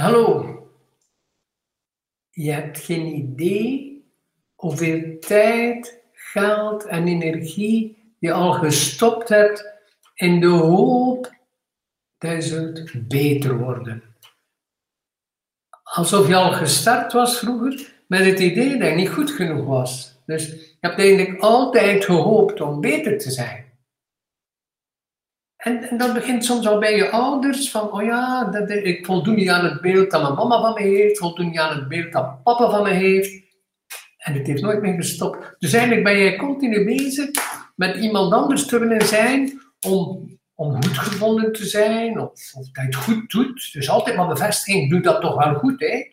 Hallo. Je hebt geen idee hoeveel tijd, geld en energie je al gestopt hebt in de hoop dat je zult beter worden. Alsof je al gestart was vroeger met het idee dat je niet goed genoeg was. Dus je hebt eigenlijk altijd gehoopt om beter te zijn. En, en, dat begint soms al bij je ouders, van oh ja, dat, ik voldoen niet aan het beeld dat mijn mama van me heeft, voldoen niet aan het beeld dat papa van me heeft. En het heeft nooit meer gestopt. Dus eigenlijk ben je continu bezig met iemand anders te willen zijn om, om goed gevonden te zijn, of, of dat je het goed doet. Dus altijd maar bevestiging, doe dat toch wel goed, hè.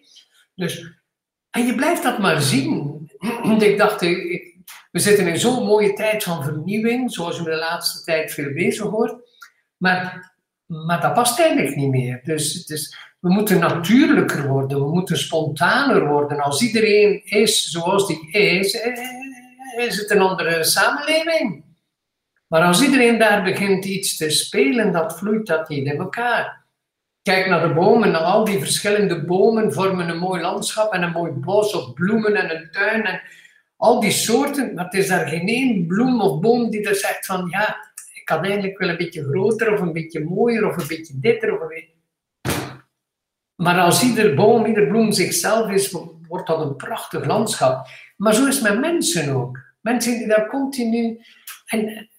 Dus, en je blijft dat maar zien. ik dacht, ik, we zitten in zo'n mooie tijd van vernieuwing, zoals je de laatste tijd veel bezig hoort. Maar, dat past eigenlijk niet meer. Dus, dus we moeten natuurlijker worden, we moeten spontaner worden. Als iedereen is zoals die is, eh, is het een andere samenleving. Maar als iedereen daar begint iets te spelen, dat vloeit dat niet in elkaar. Kijk naar de bomen, al die verschillende bomen vormen een mooi landschap en een mooi bos of bloemen en een tuin en al die soorten, maar het is daar geen één bloem of boom die er zegt van ja, ik had eigenlijk wel een beetje groter of een beetje mooier of een beetje ditter of een. Maar als ieder boom, ieder bloem zichzelf is, wordt dat een prachtig landschap. Maar zo is met mensen ook. Mensen die daar continu... En,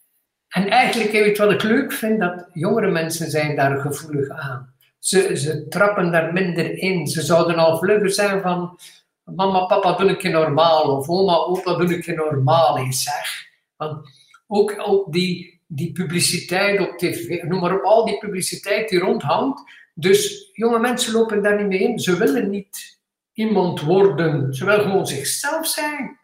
en eigenlijk, weet wat ik leuk vind, dat jongere mensen zijn daar gevoelig aan. Ze, ze trappen daar minder in. Ze zouden al vlugger zijn van... Mama, papa, doe ik je normaal. Of oma, opa, doe ik je normaal eens, zeg. Want ook, ook die, die publiciteit op tv, noem maar op, al die publiciteit die rondhangt. Dus jonge mensen lopen daar niet mee in. Ze willen niet iemand worden. Ze willen gewoon zichzelf zijn.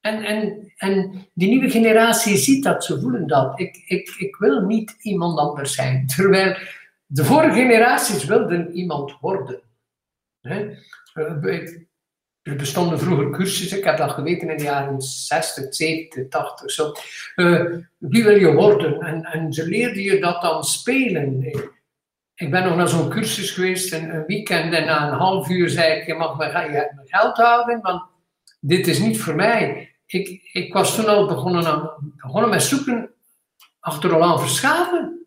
En, en, en die nieuwe generatie ziet dat, ze voelen dat. Ik, ik, ik wil niet iemand anders zijn. Terwijl de vorige generaties wilden iemand worden. He? Er bestonden vroeger cursussen, ik heb dat geweten in de jaren 60, 70, 80 zo. Uh, wie wil je worden? En, en ze leerden je dat dan spelen. Ik ben nog naar zo'n cursus geweest, een, een, weekend, en na een half uur zei ik: Je mag mijn, je mijn geld houden, want dit is niet voor mij. Ik, ik was toen al begonnen, aan, begonnen met zoeken achter Roland Verschaven.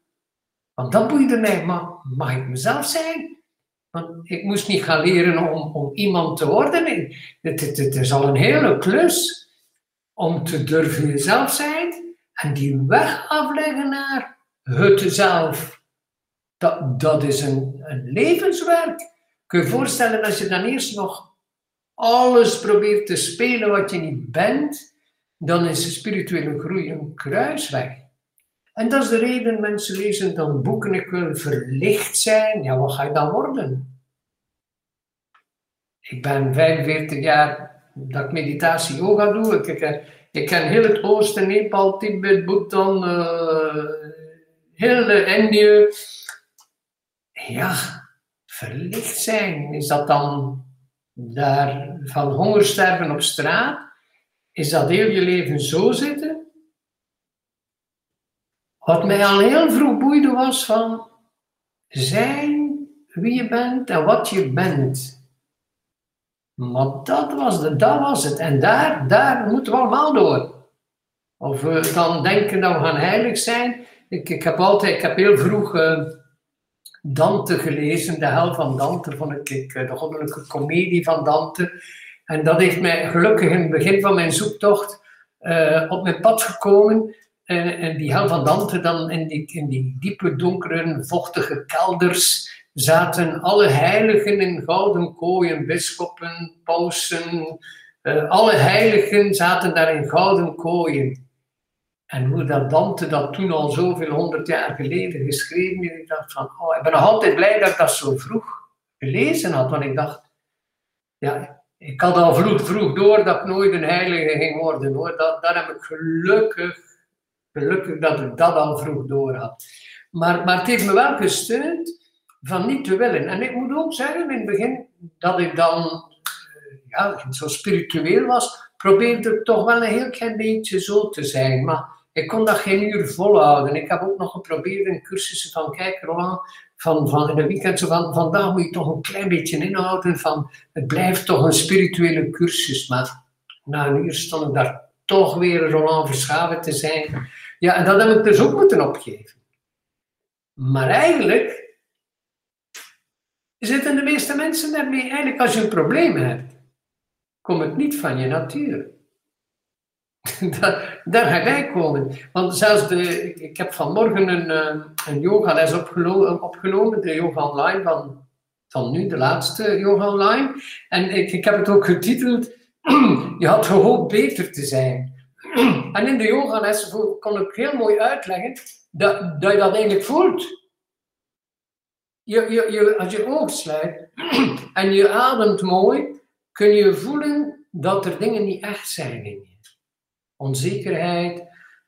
Want dat boeide mij, maar mag ik mezelf zijn? Want ik moest niet gaan leren om, om iemand te worden. Het, het, is al een hele klus om te durven jezelf zijn en die weg afleggen naar het zelf. Dat, dat is een, een levenswerk. Kun je je voorstellen als je dan eerst nog alles probeert te spelen wat je niet bent, dan is de spirituele groei een kruisweg. En dat is de reden, mensen lezen dan boeken, ik wil verlicht zijn. Ja, wat ga je dan worden? Ik ben 45 jaar dat ik meditatie yoga doe. Ik, ken heel het oosten, Nepal, Tibet, Bhutan, uh, heel Indië. Ja, verlicht zijn, is dat dan daar van honger sterven op straat? Is dat heel je leven zo zitten? Wat mij al heel vroeg boeide was van zijn wie je bent en wat je bent. Maar dat was, de, dat was het. En daar, daar moeten we allemaal door. Of we dan denken dat we gaan heilig zijn. Ik, ik heb altijd, ik heb heel vroeg uh, Dante gelezen, de hel van Dante, vond ik, uh, de goddelijke komedie van Dante. En dat heeft mij gelukkig in het begin van mijn zoektocht uh, op mijn pad gekomen. En, en die hel van Dante dan in die, in die diepe, donkere, vochtige kelders zaten alle heiligen in gouden kooien, bisschoppen, pausen, uh, alle heiligen zaten daar in gouden kooien. En hoe dat Dante dat toen al zoveel honderd jaar geleden geschreven heeft, ik dacht van, oh, ik ben nog altijd blij dat ik dat zo vroeg gelezen had, want ik dacht, ja, ik had al vroeg, vroeg door dat ik nooit een heilige ging worden, hoor. Dat, dat heb ik gelukkig Gelukkig dat ik dat al vroeg door had. Maar, maar het heeft me wel gesteund van niet te willen. En ik moet ook zeggen in het begin dat ik dan eh, ja, zo spiritueel was, probeerde ik toch wel een heel klein beetje zo te zijn. Maar ik kon dat geen uur volhouden. Ik heb ook nog geprobeerd in cursussen van, kijk Roland, van, van in een weekend van, vandaag moet je toch een klein beetje inhouden van, het blijft toch een spirituele cursus, maar na een uur stond ik daar toch weer Roland Verschaven te zijn. Ja, en dat heb ik dus ook moeten opgeven. Maar eigenlijk zitten de meeste mensen daarmee, eigenlijk als je een probleem hebt, komt het niet van je natuur. daar, ga jij komen. Want zelfs de, ik heb vanmorgen een, eh, een yogales opgenomen, opgenomen, de yoga online van, van nu, de laatste yoga online. En ik, ik heb het ook getiteld, je had gehoopt beter te zijn. en in de yogales kon ik heel mooi uitleggen dat, dat je dat eigenlijk voelt. Je, je, je, als je oog sluit en je ademt mooi, kun je voelen dat er dingen niet echt zijn in je onzekerheid,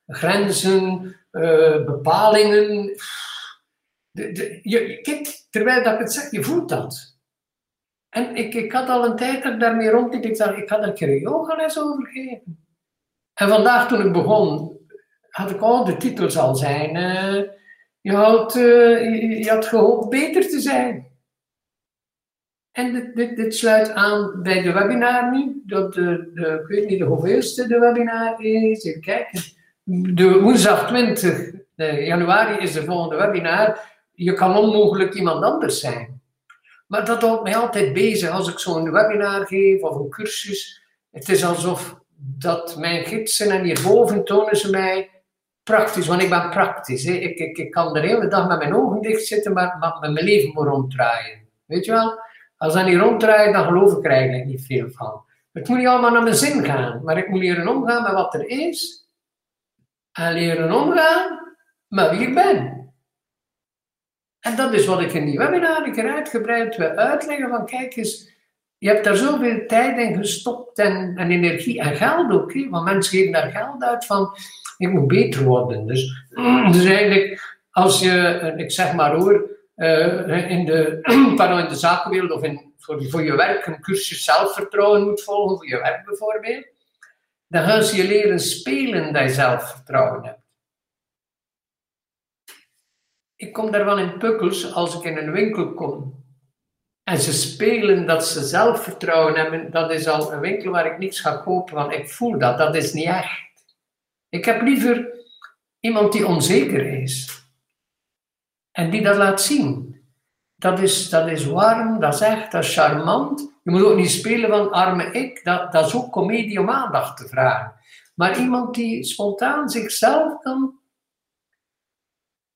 grenzen, uh, bepalingen. De, je, kijk, terwijl dat ik het zeg, je voelt dat. En ik, ik had al een tijd dat ik daarmee rondliep. Ik dacht, ik had er een keer een yogales over gegeven. En vandaag toen ik begon, had ik al de titels al zijn. Uh, je, had, uh, je had gehoopt beter te zijn. En dit, dit, dit, sluit aan bij de webinar nu. Dat de, de, ik weet niet de hoeveelste de webinar is. Even kijken. De woensdag 20 januari is de volgende webinar. Je kan onmogelijk iemand anders zijn. Maar dat houdt mij altijd bezig als ik zo'n webinar geef of een cursus. Het is alsof dat mijn gidsen en hierboven tonen ze mij praktisch, want ik ben praktisch. Ik, ik, ik kan de hele dag met mijn ogen dicht zitten, maar, maar met mijn leven moet ronddraaien. Weet je wel? Als dat niet ronddraait, dan geloof ik er niet veel van. Het moet niet allemaal naar mijn zin gaan, maar ik moet leren omgaan met wat er is. En leren omgaan met wie ik ben. En dat is wat ik in die webinar ik uitgebreid wil uitleggen. Van kijk eens, je hebt daar zoveel tijd in gestopt en, en energie en geld ook. Want mensen geven daar geld uit van, ik moet beter worden. Dus, dus eigenlijk, als je, ik zeg maar hoor, uh, in, de, pardon, in de zakenwereld of in, voor, voor je werk een cursus zelfvertrouwen moet volgen, voor je werk bijvoorbeeld, dan gaan ze je leren spelen dat je zelfvertrouwen hebt. Ik kom daarvan in pukkels als ik in een winkel kom. En ze spelen dat ze zelfvertrouwen hebben, dat is al een winkel waar ik niets ga kopen, want ik voel dat, dat is niet echt. Ik heb liever iemand die onzeker is. En die dat laat zien. Dat is, dat is warm, dat is echt, dat is charmant. Je moet ook niet spelen van arme ik. Dat, dat is ook comedie om aandacht te vragen. Maar iemand die spontaan zichzelf kan.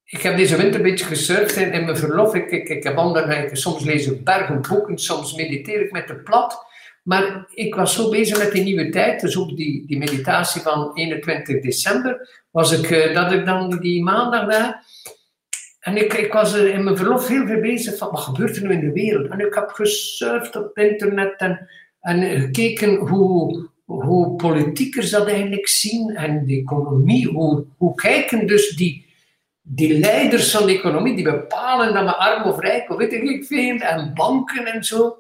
Ik heb deze winter een beetje gesurfd in, in mijn verlof. Ik, ik, ik heb andere, soms lees ik bergen boeken, soms mediteer ik met de plat. Maar ik was zo bezig met die nieuwe tijd, dus ook die, die meditatie van 21 december, was ik, eh, dat ik dan die maandag daar en ik, ik was er in mijn verlof heel veel bezig van wat gebeurt er nu in de wereld. En ik heb gesurfd op internet en, en gekeken hoe, hoe politiekers dat eigenlijk zien en de economie. Hoe, hoe kijken dus die, die leiders van de economie, die bepalen dat we arm of rijk of weet ik veel, en banken en zo.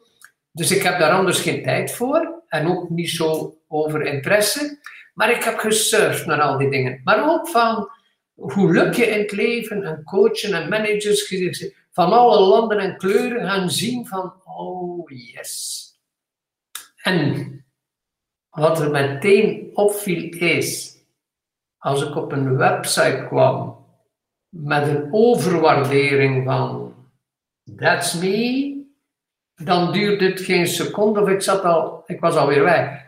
Dus ik heb daar anders geen tijd voor en ook niet zo over interesse. Maar ik heb gesurfd naar al die dingen. Maar ook van hoe lukt je in het leven en coachen en managers van alle landen en kleuren gaan zien van, oh yes. En wat er meteen opviel is, als ik op een website kwam met een overwaardering van that's me, dan duurde het geen seconde of ik, zat al, ik was alweer weg.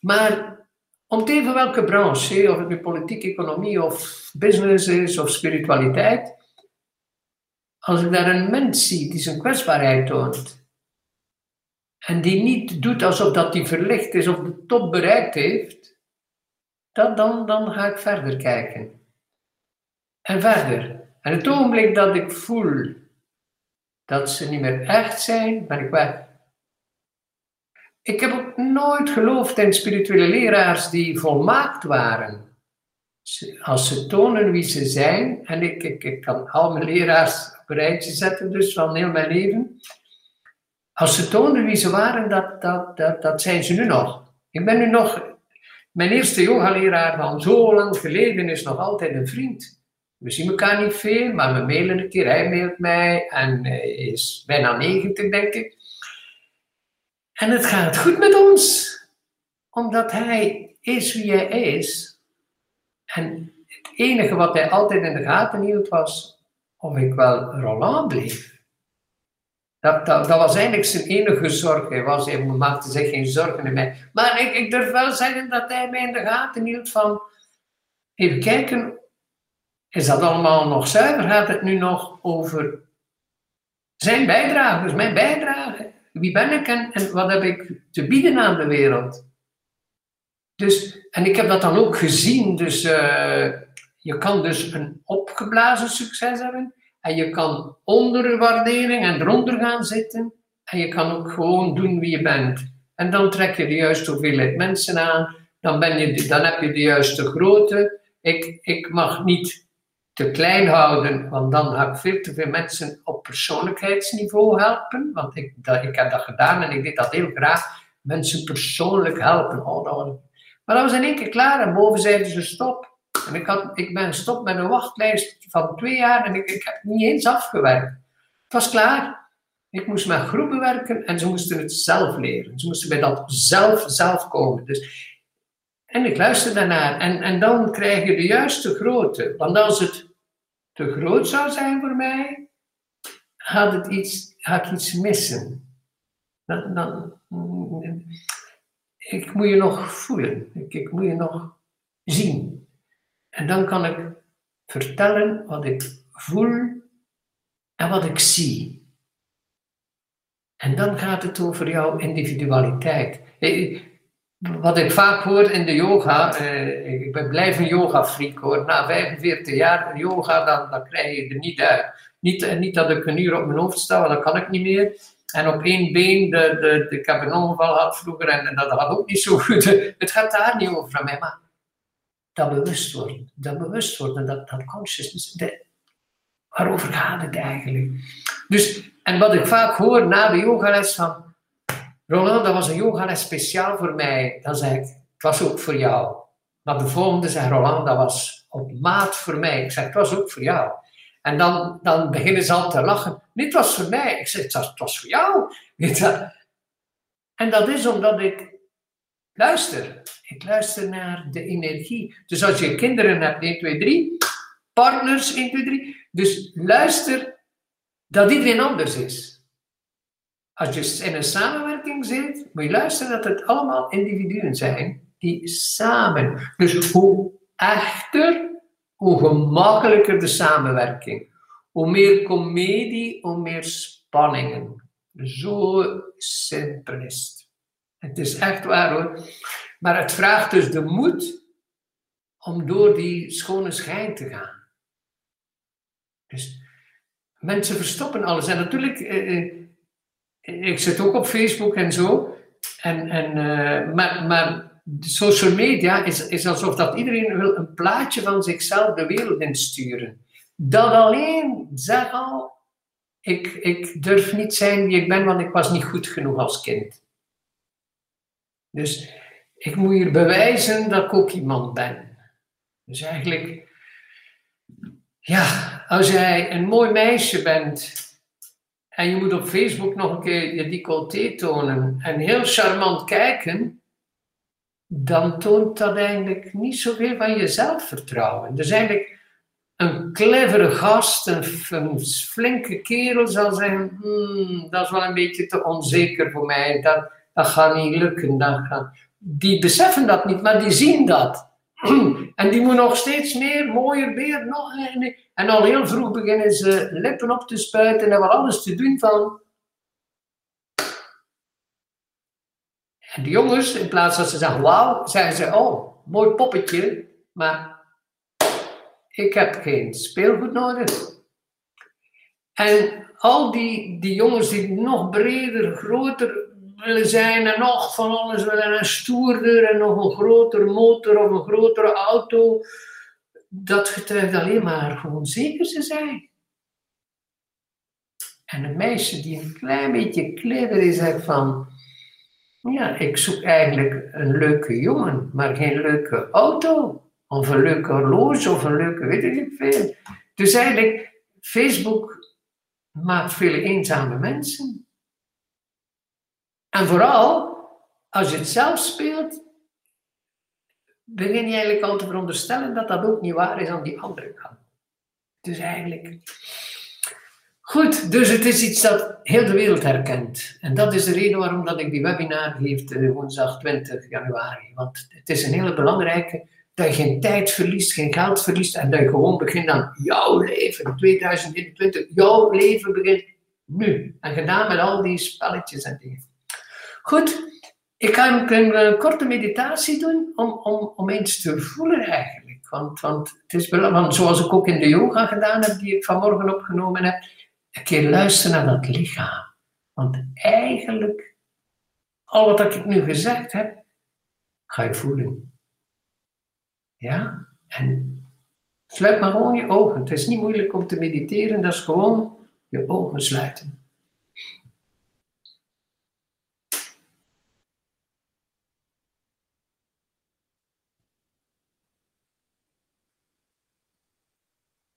Maar om te even welke branche, of het nu politiek, economie of business is of spiritualiteit, als ik daar een mens zie die zijn kwetsbaarheid toont, en die niet doet alsof dat die verlicht is of de top bereikt heeft, dat, dan, dan ga ik verder kijken. En verder. En het ogenblik dat ik voel dat ze niet meer echt zijn, ben ik weg. Ik heb ook nooit geloofd in spirituele leraars die volmaakt waren. Als ze tonen wie ze zijn, en ik, ik, kan al mijn leraars op een rijtje zetten, dus van heel mijn leven. Als ze tonen wie ze waren, dat, dat, dat, dat zijn ze nu nog. Ik ben nu nog, mijn eerste yogaleraar van zo lang geleden is nog altijd een vriend. We zien elkaar niet veel, maar we mailen een keer. Hij mailt mij en is bijna 90, denk ik. En het gaat goed met ons, omdat hij is wie hij is. En het enige wat hij altijd in de gaten hield was of ik wel Roland bleef. Dat, dat, dat, was eigenlijk zijn enige zorg. Hij, was, hij maakte zich geen zorgen in mij. Maar ik, ik durf wel zeggen dat hij mij in de gaten hield van... Even kijken, is dat allemaal nog zuiver? Gaat het nu nog over zijn bijdrage, dus mijn bijdrage? Wie ben ik en, wat heb ik te bieden aan de wereld? Dus, en ik heb dat dan ook gezien. Dus uh, je kan dus een opgeblazen succes hebben. En je kan onder waardering en eronder gaan zitten. En je kan ook gewoon doen wie je bent. En dan trek je de juiste hoeveelheid mensen aan. Dan, ben je, dan heb je de juiste grootte. Ik, ik mag niet te klein houden, want dan ga ik veel te veel mensen op persoonlijkheidsniveau helpen. Want ik, dat, ik heb dat gedaan en ik deed dat heel graag. Mensen persoonlijk helpen. Oh, dat maar dat was in één keer klaar en boven zeiden ze stop. En ik, had, ik ben stop met een wachtlijst van twee jaar en ik, ik heb niet eens afgewerkt. Het was klaar. Ik moest met groepen werken en ze moesten het zelf leren. Ze moesten bij dat zelf, zelf komen. Dus, en ik luisterde daarnaar. En, en dan krijg je de juiste grootte. Want als het te groot zou zijn voor mij, had, het iets, had ik iets missen. Dan, ik moet je nog voelen. Ik, ik moet je nog zien. En dan kan ik vertellen wat ik voel en wat ik zie. En dan gaat het over jouw individualiteit. Wat ik vaak hoor in de yoga, eh, ik ben blijf een yoga-freak hoor. Na 45 jaar yoga, dan, dan krijg je er niet uit. Niet, eh, niet dat ik een uur op mijn hoofd sta, want dat kan ik niet meer. En op één been, de, de, de, ik heb een ongeval gehad vroeger en, dat gaat ook niet zo goed. Het gaat daar niet over van mij, maar dat bewust worden. Dat bewust worden, dat, dat consciousness. De, waarover gaat het eigenlijk? Dus, en wat ik vaak hoor na de yogales van, Roland, dat was een yogales speciaal voor mij. Dan zeg ik, het was ook voor jou. Maar de volgende zegt, Roland, dat was op maat voor mij. Ik zeg, het was ook voor jou. En dan, dan beginnen ze al te lachen. Dit was voor mij. Ik zeg, het was voor jou. En dat is omdat ik luister. Ik luister naar de energie. Dus als je kinderen hebt, 1, 2, 3, partners, 1, 2, 3. Dus luister dat iedereen anders is. Als je in een samenwerking zit, moet je luisteren dat het allemaal individuen zijn die samen. Dus hoe echter, hoe gemakkelijker de samenwerking. Hoe meer comedie, hoe meer spanningen. Zo simpel is het. Het is echt waar hoor. Maar het vraagt dus de moed om door die schone schijn te gaan. Dus mensen verstoppen alles. En natuurlijk, eh, eh ik zit ook op Facebook en zo. En, en, eh, maar, maar social media is, is alsof dat iedereen wil een plaatje van zichzelf de wereld insturen. Dat alleen, zeg al, ik, ik durf niet zijn wie ik ben, want ik was niet goed genoeg als kind. Dus ik moet hier bewijzen dat ik ook iemand ben. Dus eigenlijk, ja, als jij een mooi meisje bent en je moet op Facebook nog een keer je decolleté tonen en heel charmant kijken, dan toont dat eigenlijk niet zoveel van je zelfvertrouwen. Dus eigenlijk een clevere gast, een, flinke kerel zal zeggen, hmm, dat is wel een beetje te onzeker voor mij, dat, dat gaat niet lukken. Dat gaat... Die beseffen dat niet, maar die zien dat. En die moeten nog steeds meer, mooier, meer, nog. En al heel vroeg beginnen ze lippen op te spuiten en wat alles te doen van. En de jongens, in plaats dat ze zeggen wauw, zeggen ze oh, mooi poppetje, maar ik heb geen speelgoed nodig. En al die, die jongens die nog breder, groter, willen zijn en nog van alles willen en stoerder en nog een grotere motor of een grotere auto. Dat getuigt alleen maar gewoon zeker ze zijn. En een meisje die een klein beetje kleiner is, zegt van, ja, ik zoek eigenlijk een leuke jongen, maar geen leuke auto. Of een leuke horloge of een leuke weet ik niet veel. Dus eigenlijk, Facebook maakt vele eenzame mensen. En vooral, als je het zelf speelt, begin je eigenlijk al te veronderstellen dat dat ook niet waar is aan die andere kant. Dus eigenlijk. Goed, dus het is iets dat heel de wereld herkent. En dat is de reden waarom dat ik die webinar geef uh, woensdag 20 januari. Want het is een hele belangrijke, dat je geen tijd verliest, geen geld verliest en dat je gewoon begint aan jouw leven. 2021, jouw leven begint nu. En gedaan met al die spelletjes en dingen. Goed, ik ga een, een, korte meditatie doen om, om, om eens te voelen eigenlijk. Want, want het is belangrijk, zoals ik ook in de yoga gedaan heb, die ik vanmorgen opgenomen heb, een keer luisteren naar dat lichaam. Want eigenlijk, al wat ik nu gezegd heb, ga je voelen. Ja? En sluit maar gewoon je ogen. Het is niet moeilijk om te mediteren, dat is gewoon je ogen sluiten.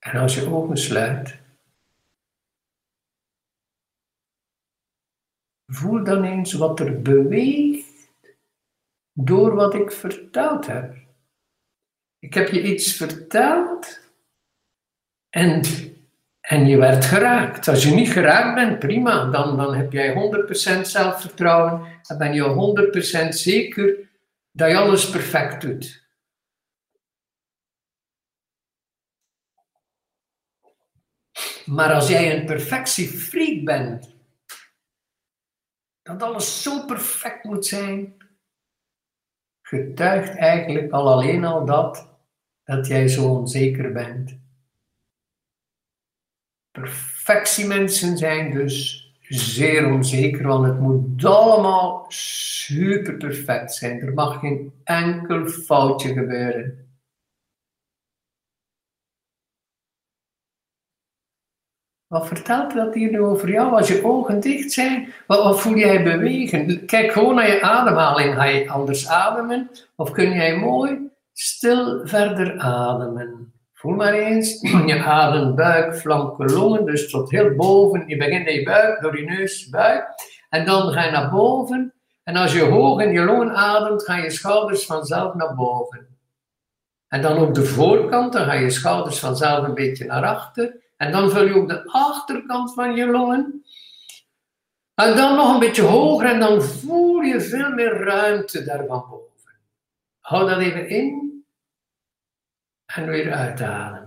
En als je ogen sluit, voel dan eens wat er beweegt door wat ik verteld heb. Ik heb je iets verteld en, en je werd geraakt. Als je niet geraakt bent, prima, dan, dan heb jij 100% zelfvertrouwen en ben je 100% zeker dat je alles perfect doet. Maar als jij een perfectiefreak bent, dat alles zo perfect moet zijn, getuigt eigenlijk al alleen al dat, dat jij zo onzeker bent. Perfectiemensen zijn dus zeer onzeker, want het moet allemaal super perfect zijn. Er mag geen enkel foutje gebeuren. Wat vertelt dat hier nu over jou? Als je ogen dicht zijn, wat, voel jij bewegen? Kijk gewoon naar je ademhaling. Ga je anders ademen? Of kun jij mooi stil verder ademen? Voel maar eens. Je adem, buik, flanken, longen. Dus tot heel boven. Je begint in je buik, door je neus, buik. En dan ga je naar boven. En als je hoog in je longen ademt, gaan je schouders vanzelf naar boven. En dan ook de voorkant, dan gaan je schouders vanzelf een beetje naar achter. En dan vul je ook de achterkant van je longen. En dan nog een beetje hoger en dan voel je veel meer ruimte daar van boven. Hou dat even in en weer uitademen.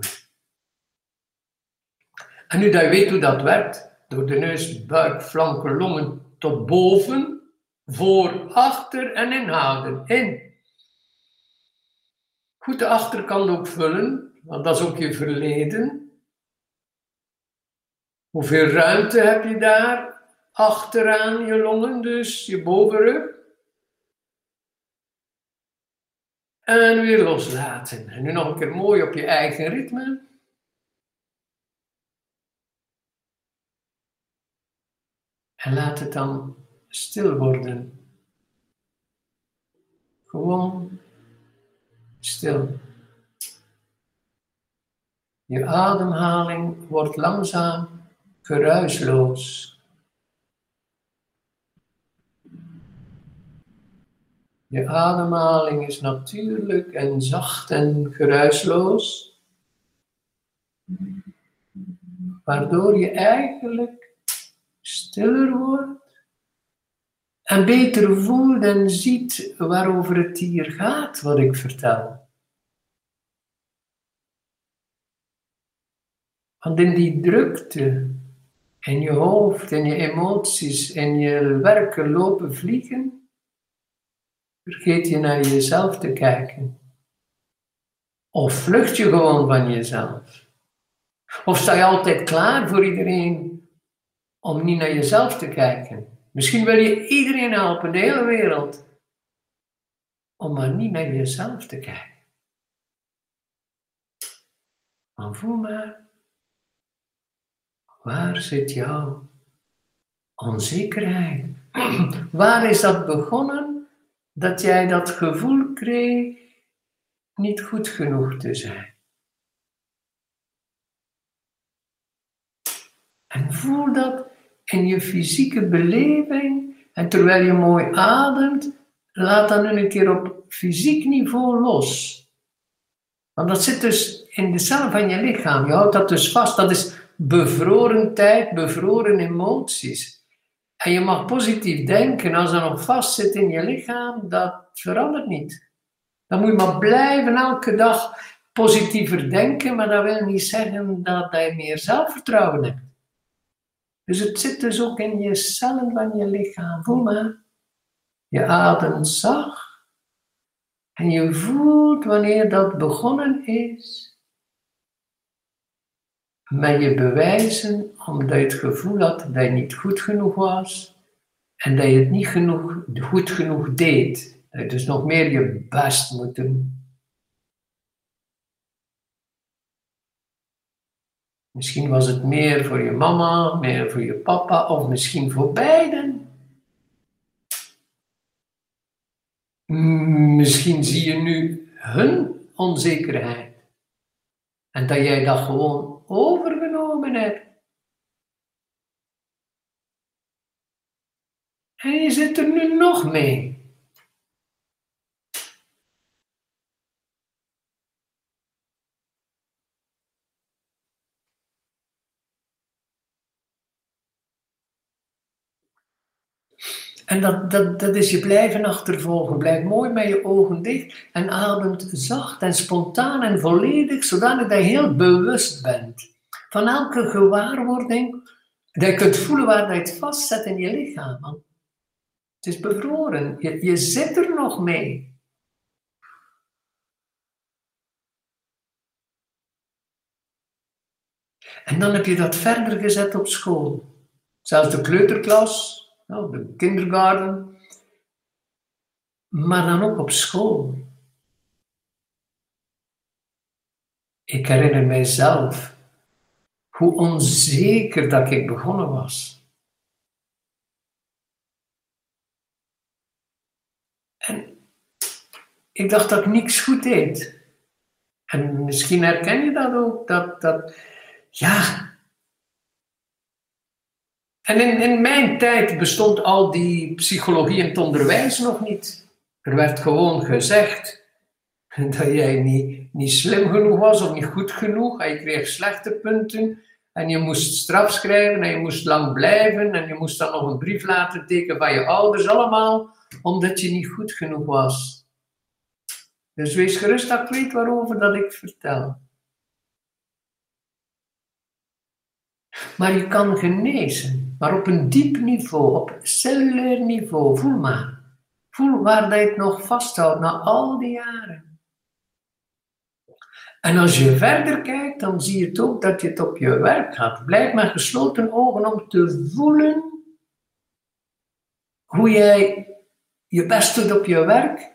En nu dat je weet hoe dat werkt, door de neus, buik, flanken, longen tot boven, voor, achter en inhouden. In. Goed de achterkant ook vullen, want dat is ook je verleden. Hoeveel ruimte heb je daar achteraan je longen, dus je bovenrug? En weer loslaten. En nu nog een keer mooi op je eigen ritme. En laat het dan stil worden. Gewoon stil. Je ademhaling wordt langzaam geruisloos. Je ademhaling is natuurlijk en zacht en geruisloos, waardoor je eigenlijk stiller wordt en beter voelt en ziet waarover het hier gaat, wat ik vertel. Want in die drukte, in je hoofd, in je emoties, in je werken lopen vliegen, vergeet je naar jezelf te kijken. Of vlucht je gewoon van jezelf. Of sta je altijd klaar voor iedereen om niet naar jezelf te kijken. Misschien wil je iedereen helpen, de hele wereld, om maar niet naar jezelf te kijken. Maar voel maar Waar zit jouw onzekerheid? Waar is dat begonnen dat jij dat gevoel kreeg niet goed genoeg te zijn. En voel dat in je fysieke beleving. En terwijl je mooi ademt, laat dan een keer op fysiek niveau los. Want dat zit dus in de cellen van je lichaam. Je houdt dat dus vast. Dat is bevroren tijd, bevroren emoties. En je mag positief denken. Als dat nog vast zit in je lichaam, dat verandert niet. Dan moet je maar blijven elke dag positiever denken, maar dat wil niet zeggen dat je meer zelfvertrouwen hebt. Dus het zit dus ook in je cellen van je lichaam. Voel maar. Je ademt zacht. En je voelt wanneer dat begonnen is. Met je bewijzen omdat je het gevoel had dat je niet goed genoeg was. En dat je het niet genoeg, goed genoeg deed. Dat je dus nog meer je best moet doen. Misschien was het meer voor je mama, meer voor je papa of misschien voor beiden. Misschien zie je nu hun onzekerheid en dat jij dat gewoon overgenomen En je zit er nu nog mee. En dat, dat, dat is je blijven achtervolgen. Blijf mooi met je ogen dicht en ademt zacht en spontaan en volledig, zodat je heel bewust bent van elke gewaarwording. Dat je kunt voelen waar je het vastzet in je lichaam. Het is bevroren. Je, je zit er nog mee. En dan heb je dat verder gezet op school. Zelfs de kleuterklas, de kindergarten, maar dan ook op school. Ik herinner mijzelf hoe onzeker dat ik begonnen was. En ik dacht dat ik niks goed deed. En misschien herken je dat ook, dat, dat ja, en in, in mijn tijd bestond al die psychologie in het onderwijs nog niet. Er werd gewoon gezegd dat jij niet, niet slim genoeg was of niet goed genoeg. En je kreeg slechte punten. En je moest straf schrijven en je moest lang blijven. En je moest dan nog een brief laten tekenen van je ouders. Allemaal omdat je niet goed genoeg was. Dus wees gerust dat weet waarover dat ik vertel. Maar je kan genezen, maar op een diep niveau, op cellulair niveau. Voel maar. Voel waar je het nog vasthoudt na al die jaren. En als je verder kijkt, dan zie je ook dat je het op je werk gaat. Blijf met gesloten ogen om te voelen hoe jij je best doet op je werk.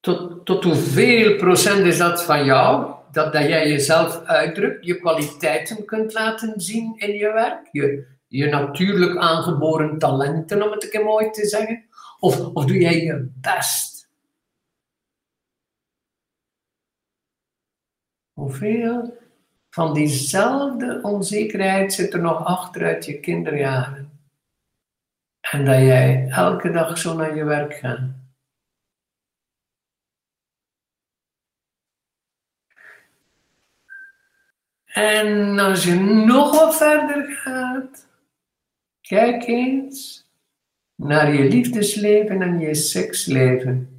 Tot, tot hoeveel procent is dat van jou? dat, dat jij jezelf uitdrukt, je kwaliteiten kunt laten zien in je werk, je, je natuurlijk aangeboren talenten, om het een keer mooi te zeggen, of, of doe jij je best? Hoeveel van diezelfde onzekerheid zit er nog achter uit je kinderjaren? En dat jij elke dag zo naar je werk gaat. En als je nog verder gaat, kijk eens naar je liefdesleven en je seksleven.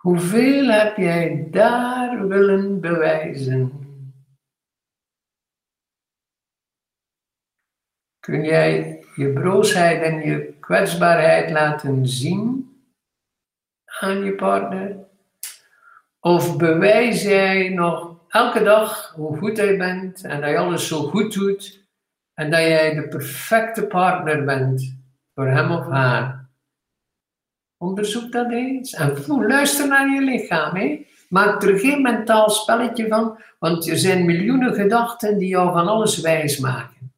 Hoeveel heb jij daar willen bewijzen? Kun jij je broosheid en je kwetsbaarheid laten zien aan je partner? Of bewijs jij nog elke dag hoe goed jij bent en dat je alles zo goed doet en dat jij de perfecte partner bent voor hem of haar. Onderzoek dat eens en luister naar je lichaam. Hè? Maak er geen mentaal spelletje van, want er zijn miljoenen gedachten die jou van alles wijs maken.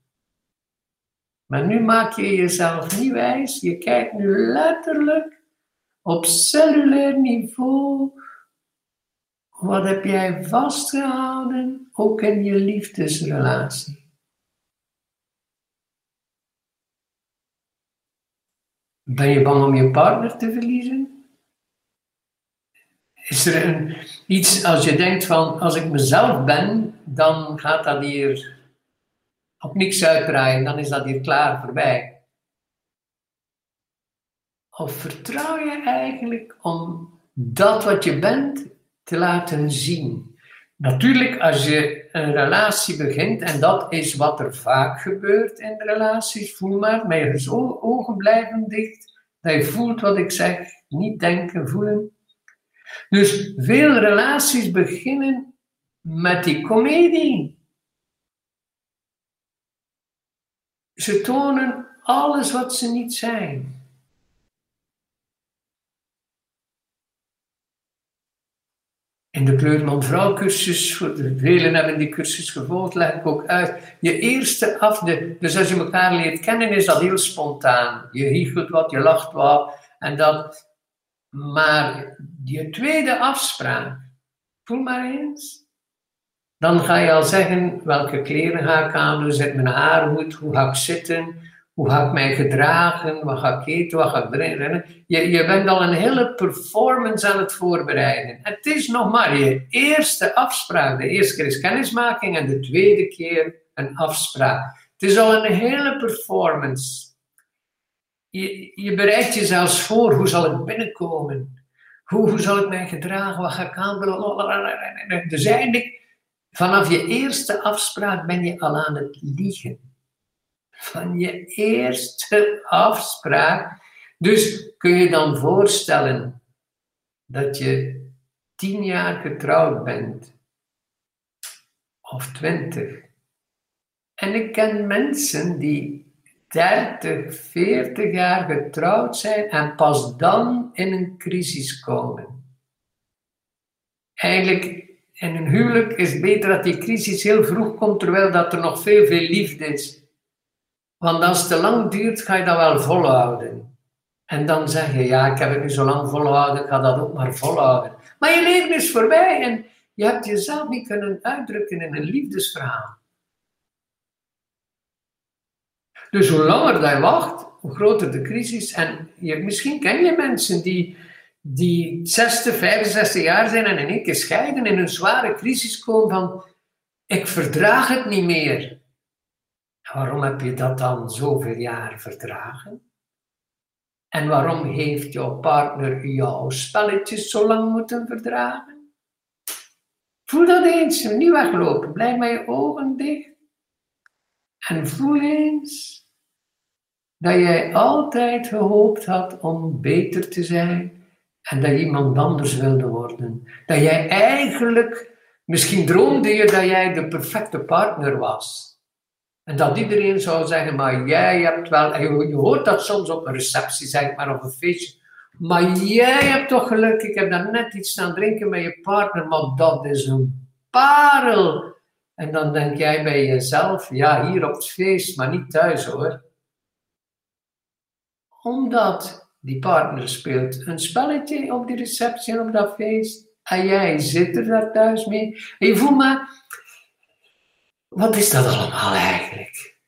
Maar nu maak je jezelf niet wijs, je kijkt nu letterlijk Op cellulair niveau, wat heb jij vastgehouden, ook in je liefdesrelatie? Ben je bang om je partner te verliezen? Is er een, iets als je denkt van, als ik mezelf ben, dan gaat dat hier op niks uitdraaien, dan is dat hier klaar, voorbij. Of vertrouw je eigenlijk om dat wat je bent te laten zien? Natuurlijk, als je een relatie begint, en dat is wat er vaak gebeurt in relaties, voel maar, je ogen blijven dicht, dat je voelt wat ik zeg, niet denken, voelen. Dus veel relaties beginnen met die komedie. Ze tonen alles wat ze niet zijn. In de Kleurman cursus, voor de velen hebben die cursus gevolgd, leg ik ook uit. Je eerste af, de, dus als je elkaar leert kennen, is dat heel spontaan. Je hiechelt wat, je lacht wat, en dat. Maar je tweede afspraak, voel maar eens. Dan ga je al zeggen welke kleren ga ik aan, hoe zit mijn haar goed, hoe ga ik zitten, hoe ga ik mij gedragen, wat ga ik eten, wat ga ik drinken. Je, je bent al een hele performance aan het voorbereiden. Het is nog maar je eerste afspraak. De eerste keer is kennismaking en de tweede keer een afspraak. Het is al een hele performance. Je, je bereidt je zelfs voor, hoe zal ik binnenkomen? Hoe, hoe zal ik mij gedragen? Wat ga ik aan? Dus eigenlijk, vanaf je eerste afspraak ben je al aan het liegen van je eerste afspraak. Dus kun je dan voorstellen dat je tien jaar getrouwd bent, of twintig. En ik ken mensen die 30, 40 jaar getrouwd zijn en pas dan in een crisis komen. Eigenlijk in een huwelijk is beter dat die crisis heel vroeg komt, terwijl dat er nog veel, veel liefde is. Want als het te lang duurt, ga je dat wel volhouden. En dan zeg je, ja, ik heb het nu zo lang volhouden, ik ga dat ook maar volhouden. Maar je leven is voorbij en je hebt jezelf niet kunnen uitdrukken in een liefdesverhaal. Dus hoe langer je wacht, hoe groter de crisis. En je, misschien ken je mensen die, die 60, 65 jaar zijn en in één keer scheiden, in een zware crisis komen van, ik verdraag het niet meer. Waarom heb je dat dan zoveel jaar verdragen? En waarom heeft jouw partner jouw spelletjes zo lang moeten verdragen? Voel dat eens, niet weglopen, blijf met je ogen dicht. En voel eens dat jij altijd gehoopt had om beter te zijn en dat iemand anders wilde worden. Dat jij eigenlijk, misschien droomde je dat jij de perfecte partner was. En dat iedereen zou zeggen, maar jij hebt wel, je hoort dat soms op een receptie, zeg maar, of een feestje. Maar jij hebt toch geluk, ik heb daar net iets staan drinken met je partner, maar dat is een parel. En dan denk jij bij jezelf, ja, hier op het feest, maar niet thuis hoor. Omdat die partner speelt een spelletje op die receptie en op dat feest. En jij zit er daar thuis mee. En je voelt maar, wat is dat allemaal eigenlijk?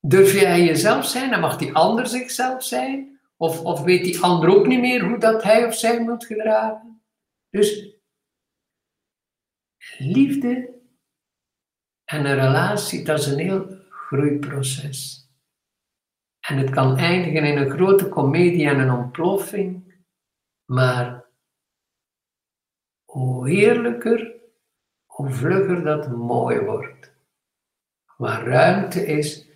Durf jij jezelf zijn en mag die ander zichzelf zijn? Of, of weet die ander ook niet meer hoe dat hij of zij moet gedragen? Dus liefde en een relatie, dat is een heel groeiproces. En het kan eindigen in een grote komedie en een ontploffing, maar hoe heerlijker, hoe vlugger dat mooi wordt waar ruimte is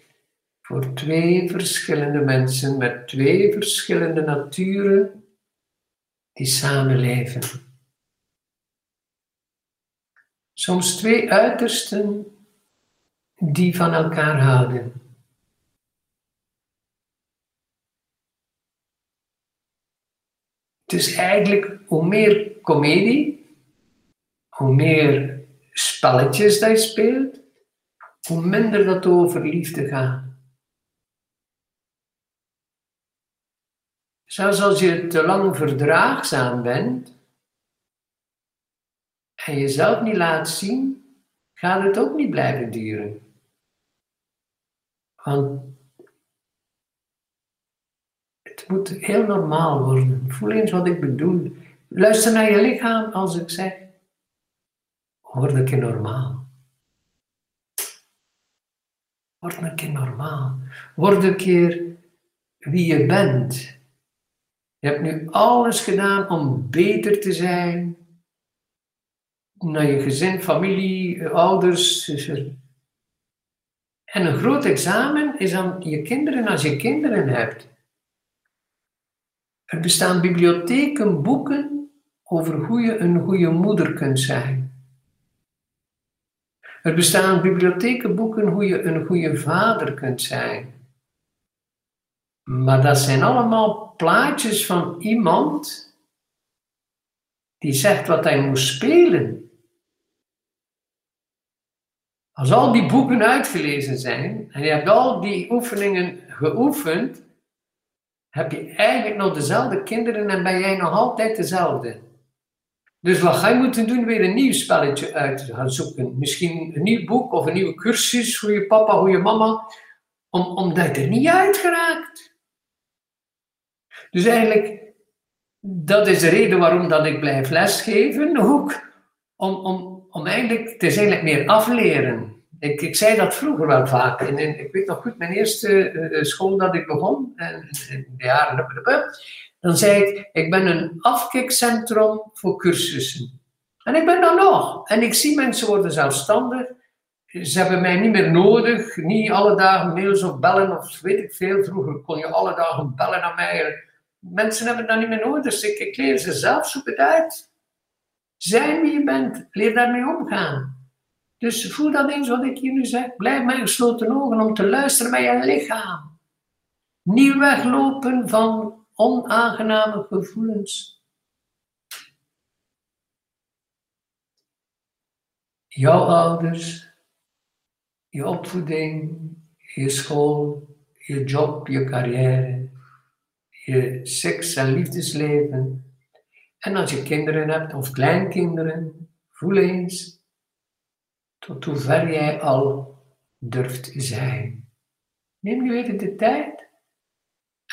voor twee verschillende mensen met twee verschillende naturen die samenleven. Soms twee uitersten die van elkaar houden. Het is eigenlijk hoe meer komedie, hoe meer spelletjes dat speelt, hoe minder dat over liefde gaat. Zelfs als je te lang verdraagzaam bent en jezelf niet laat zien, gaat het ook niet blijven duren. Want het moet heel normaal worden. Voel eens wat ik bedoel. Luister naar je lichaam als ik zeg, word een keer normaal. Word een keer normaal. Word een keer wie je bent. Je hebt nu alles gedaan om beter te zijn. Naar je gezin, familie, ouders. En een groot examen is aan je kinderen als je kinderen hebt. Er bestaan bibliotheken, boeken over hoe je een goede moeder kunt zijn. Er bestaan bibliotheken, boeken hoe je een goede vader kunt zijn. Maar dat zijn allemaal plaatjes van iemand die zegt wat hij moet spelen. Als al die boeken uitgelezen zijn en je hebt al die oefeningen geoefend, heb je eigenlijk nog dezelfde kinderen en ben jij nog altijd dezelfde. Dus wat ga je moeten doen? Weer een nieuw spelletje uit gaan zoeken. Misschien een nieuw boek of een nieuwe cursus voor je papa, voor je mama, om, omdat je er niet uit geraakt. Dus eigenlijk, dat is de reden waarom dat ik blijf lesgeven ook. Om, om, om eigenlijk, het is eigenlijk meer afleren. Ik, ik zei dat vroeger wel vaak. En, ik weet nog goed, mijn eerste uh, school dat ik begon, in, in de jaren, dan zei ik, ik ben een afkikcentrum voor cursussen. En ik ben dat nog. En ik zie mensen worden zelfstandig. Ze hebben mij niet meer nodig. Niet alle dagen mails of bellen of weet ik veel. Vroeger kon je alle dagen bellen naar mij. Mensen hebben dat niet meer nodig. Dus ik, ik leer ze zelf, het uit. Zijn wie je bent. Leer daarmee omgaan. Dus voel dat eens wat ik hier nu zeg. Blijf met gesloten ogen om te luisteren naar je lichaam. Niet weglopen van onaangename gevoelens. Jouw ouders, je opvoeding, je school, je job, je carrière, je seks- en liefdesleven. En als je kinderen hebt of kleinkinderen, voel eens tot hoe ver jij al durft zijn. Neem nu even de tijd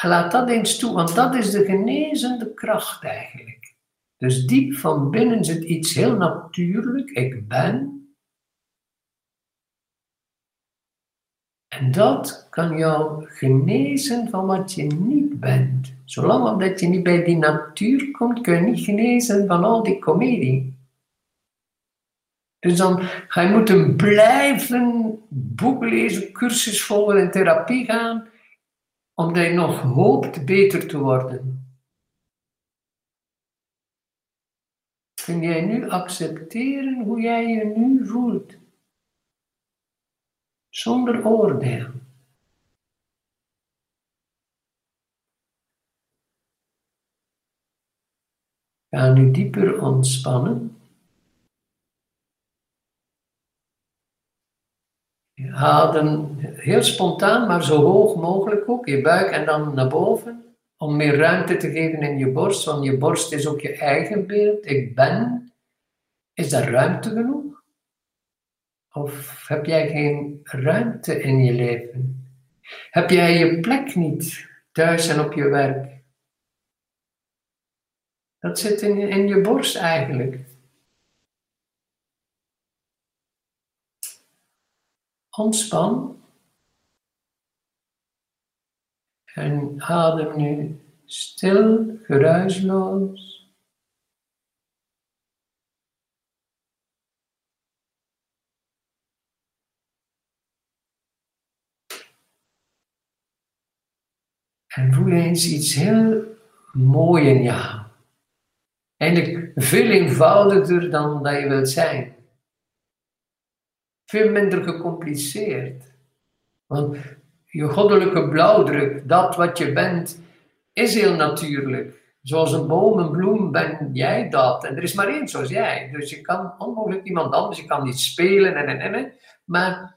en laat dat eens toe, want dat is de genezende kracht eigenlijk. Dus diep van binnen zit iets heel natuurlijk, ik ben. En dat kan jou genezen van wat je niet bent. Zolang dat je niet bij die natuur komt, kun je niet genezen van al die comedie. Dus dan ga je moeten blijven boeken lezen, cursus volgen en therapie gaan omdat je nog hoopt beter te worden. Kun jij nu accepteren hoe jij je nu voelt? Zonder oordeel. Ga nu dieper ontspannen. Adem heel spontaan, maar zo hoog mogelijk ook, je buik en dan naar boven, om meer ruimte te geven in je borst, want je borst is ook je eigen beeld. Ik ben. Is daar ruimte genoeg? Of heb jij geen ruimte in je leven? Heb jij je plek niet thuis en op je werk? Dat zit in, in je borst eigenlijk. Ontspan. En adem nu stil, geruisloos. En voel eens iets heel moois in jou. Eigenlijk veel eenvoudiger dan dat je wilt zijn veel minder gecompliceerd. Want je goddelijke blauwdruk, dat wat je bent, is heel natuurlijk. Zoals een boom, een bloem, ben jij dat. En er is maar één zoals jij. Dus je kan onmogelijk iemand anders, je kan niet spelen en en en. Maar.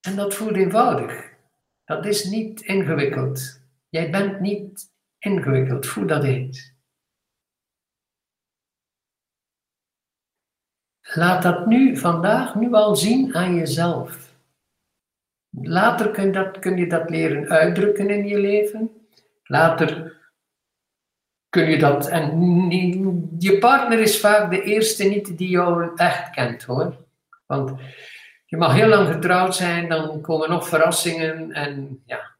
En dat voelt eenvoudig. Dat is niet ingewikkeld. Jij bent niet ingewikkeld, voel dat eens. Laat dat nu, vandaag, nu al zien aan jezelf. Later kun je, dat, kun je dat leren uitdrukken in je leven. Later kun je dat. En je partner is vaak de eerste niet die jou echt kent hoor. Want je mag heel lang getrouwd zijn, dan komen nog verrassingen en ja.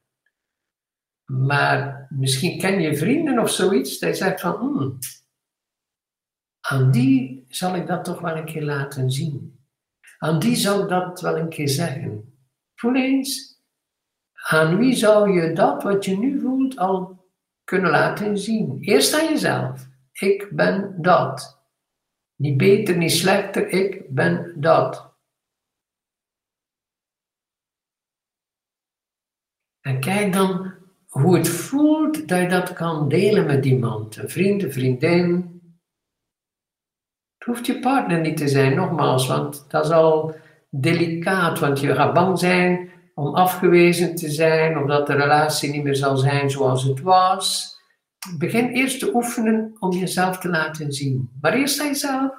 Maar misschien ken je vrienden of zoiets, die zegt van, hmm, aan die zal ik dat toch wel een keer laten zien. Aan die zal ik dat wel een keer zeggen. Voel eens, aan wie zou je dat wat je nu voelt al kunnen laten zien? Eerst aan jezelf. Ik ben dat. Niet beter, niet slechter, ik ben dat. En kijk dan hoe het voelt dat je dat kan delen met iemand. Een vriend, een vriendin, hoeft je partner niet te zijn, nogmaals, want dat is al delicaat, want je gaat bang zijn om afgewezen te zijn of dat de relatie niet meer zal zijn zoals het was. Begin eerst te oefenen om jezelf te laten zien. Maar eerst aan.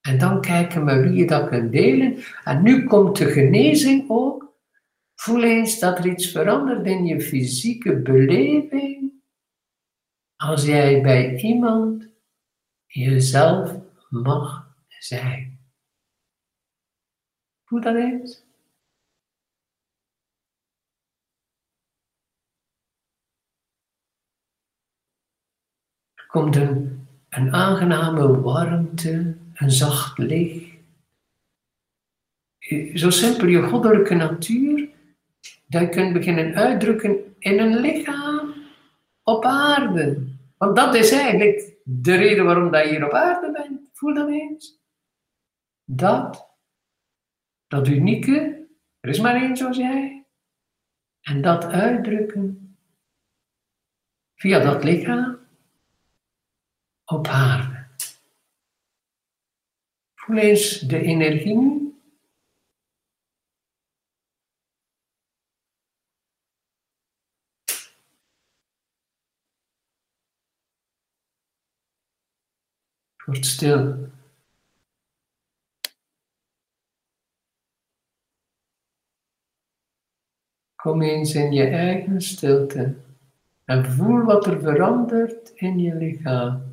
En dan kijken we wie je dat kunt delen. En nu komt de genezing ook. Voel eens dat er iets verandert in je fysieke beleving. Als jij bij iemand jezelf mag zijn. Hoe dat eens? Er komt een, een aangename warmte, een zacht licht. Zo simpel je goddelijke natuur, dat je kunt beginnen uitdrukken in een lichaam op aarde. Want dat is eigenlijk de reden waarom dat je hier op aarde bent. Voel dat eens. Dat, dat unieke, er is maar één zoals jij. En dat uitdrukken via dat lichaam op aarde. Voel eens de energie Stil. Kom eens in je eigen stilte en voel wat er verandert in je lichaam.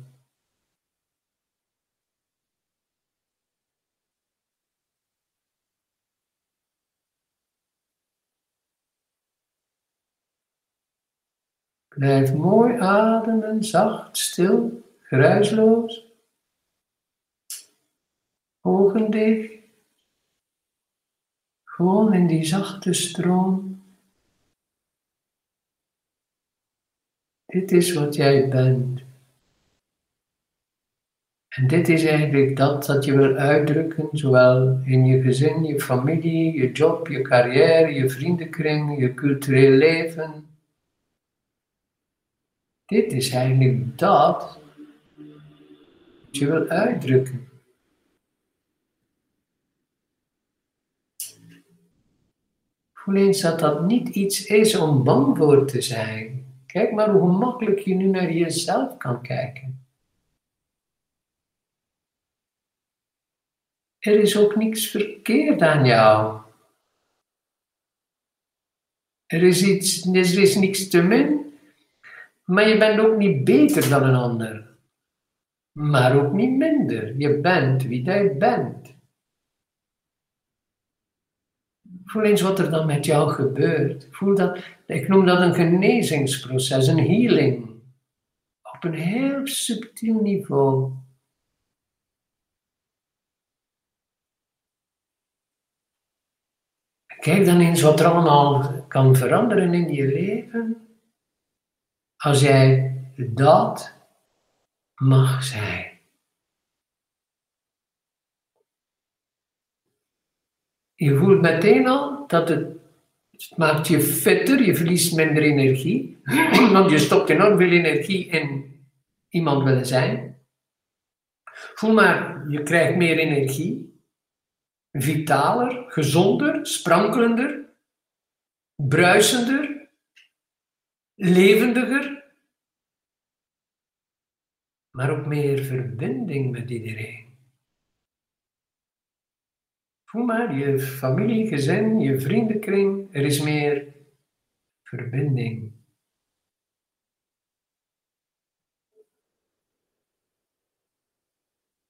Blijf mooi ademen, zacht, stil, geruisloos. Gewoon in die zachte stroom. Dit is wat jij bent. En dit is eigenlijk dat dat je wil uitdrukken, zowel in je gezin, je familie, je job, je carrière, je vriendenkring, je cultureel leven. Dit is eigenlijk dat wat je wil uitdrukken. Voel eens dat dat niet iets is om bang voor te zijn. Kijk maar hoe gemakkelijk je nu naar jezelf kan kijken. Er is ook niks verkeerd aan jou. Er is, iets, er is niks te min, maar je bent ook niet beter dan een ander. Maar ook niet minder. Je bent wie jij bent. Voel eens wat er dan met jou gebeurt. Voel dat, ik noem dat een genezingsproces, een healing. Op een heel subtiel niveau. Kijk dan eens wat er allemaal kan veranderen in je leven. Als jij dat mag zijn. Je voelt meteen al dat het, maakt je fitter, je verliest minder energie, want je stopt enorm veel energie in iemand willen zijn. Voel maar, je krijgt meer energie, vitaler, gezonder, sprankelender, bruisender. levendiger, maar ook meer verbinding met iedereen. Voel maar, je familie, gezin, je vriendenkring, er is meer verbinding.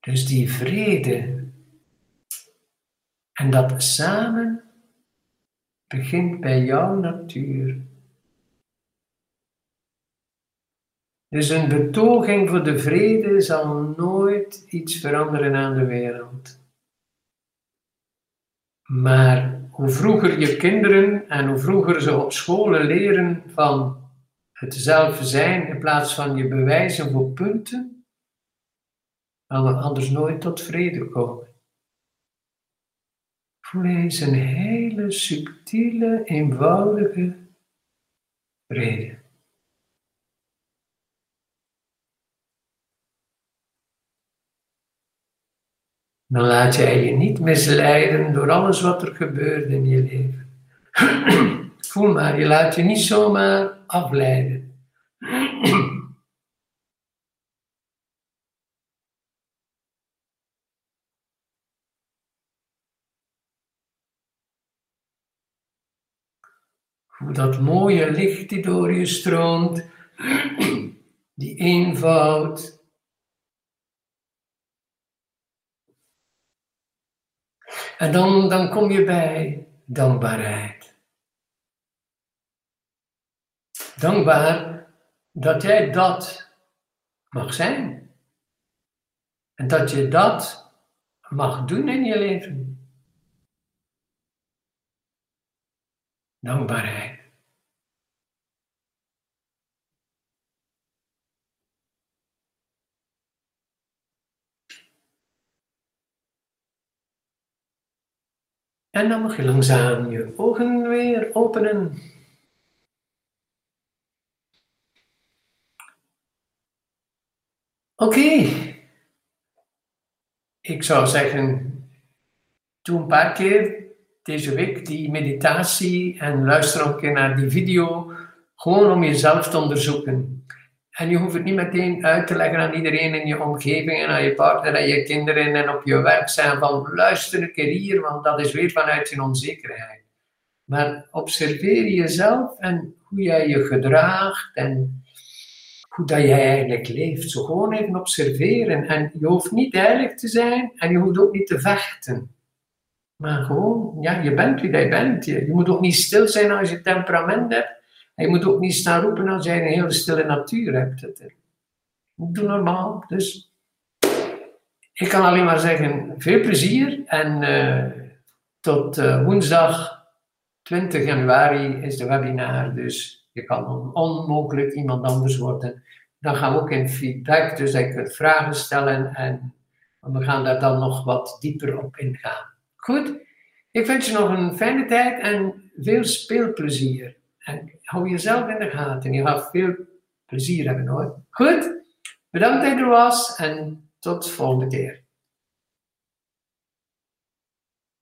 Dus die vrede en dat samen begint bij jouw natuur. Dus een betoging voor de vrede zal nooit iets veranderen aan de wereld. Maar hoe vroeger je kinderen en hoe vroeger ze op scholen leren van het zelf zijn in plaats van je bewijzen voor punten, gaan we anders nooit tot vrede komen. Voel eens een hele subtiele, eenvoudige vrede. Dan laat jij je niet misleiden door alles wat er gebeurt in je leven. Voel maar, je laat je niet zomaar afleiden. Hoe dat mooie licht die door je stroomt, die eenvoud, En dan, dan kom je bij dankbaarheid. Dankbaar dat jij dat mag zijn. En dat je dat mag doen in je leven. Dankbaarheid. En dan mag je langzaam je ogen weer openen. Oké. Ik zou zeggen, doe een paar keer deze week die meditatie en luister ook een naar die video. Gewoon om jezelf te onderzoeken. En je hoeft het niet meteen uit te leggen aan iedereen in je omgeving en aan je partner en je kinderen en op je werk zijn van luister een keer hier, want dat is weer vanuit je onzekerheid. Maar observeer jezelf en hoe jij je gedraagt en hoe dat jij eigenlijk leeft. Zo gewoon even observeren. En je hoeft niet heilig te zijn en je hoeft ook niet te vechten. Maar gewoon, ja, je bent wie jij bent. Je, je moet ook niet stil zijn als je temperament hebt. Je moet ook niet staan roepen als jij een hele stille natuur hebt. Doe normaal. Dus ik kan alleen maar zeggen, veel plezier. En uh, tot uh, woensdag 20 januari is de webinar. Dus je kan onmogelijk iemand anders worden. Dan gaan we ook in feedback, dus ik kunt vragen stellen. En we gaan daar dan nog wat dieper op ingaan. Goed? Ik wens je nog een fijne tijd en veel speelplezier. En hou jezelf in de gaten. Je gaat veel plezier hebben hoor. Goed? Bedankt dat je er was en tot de volgende keer.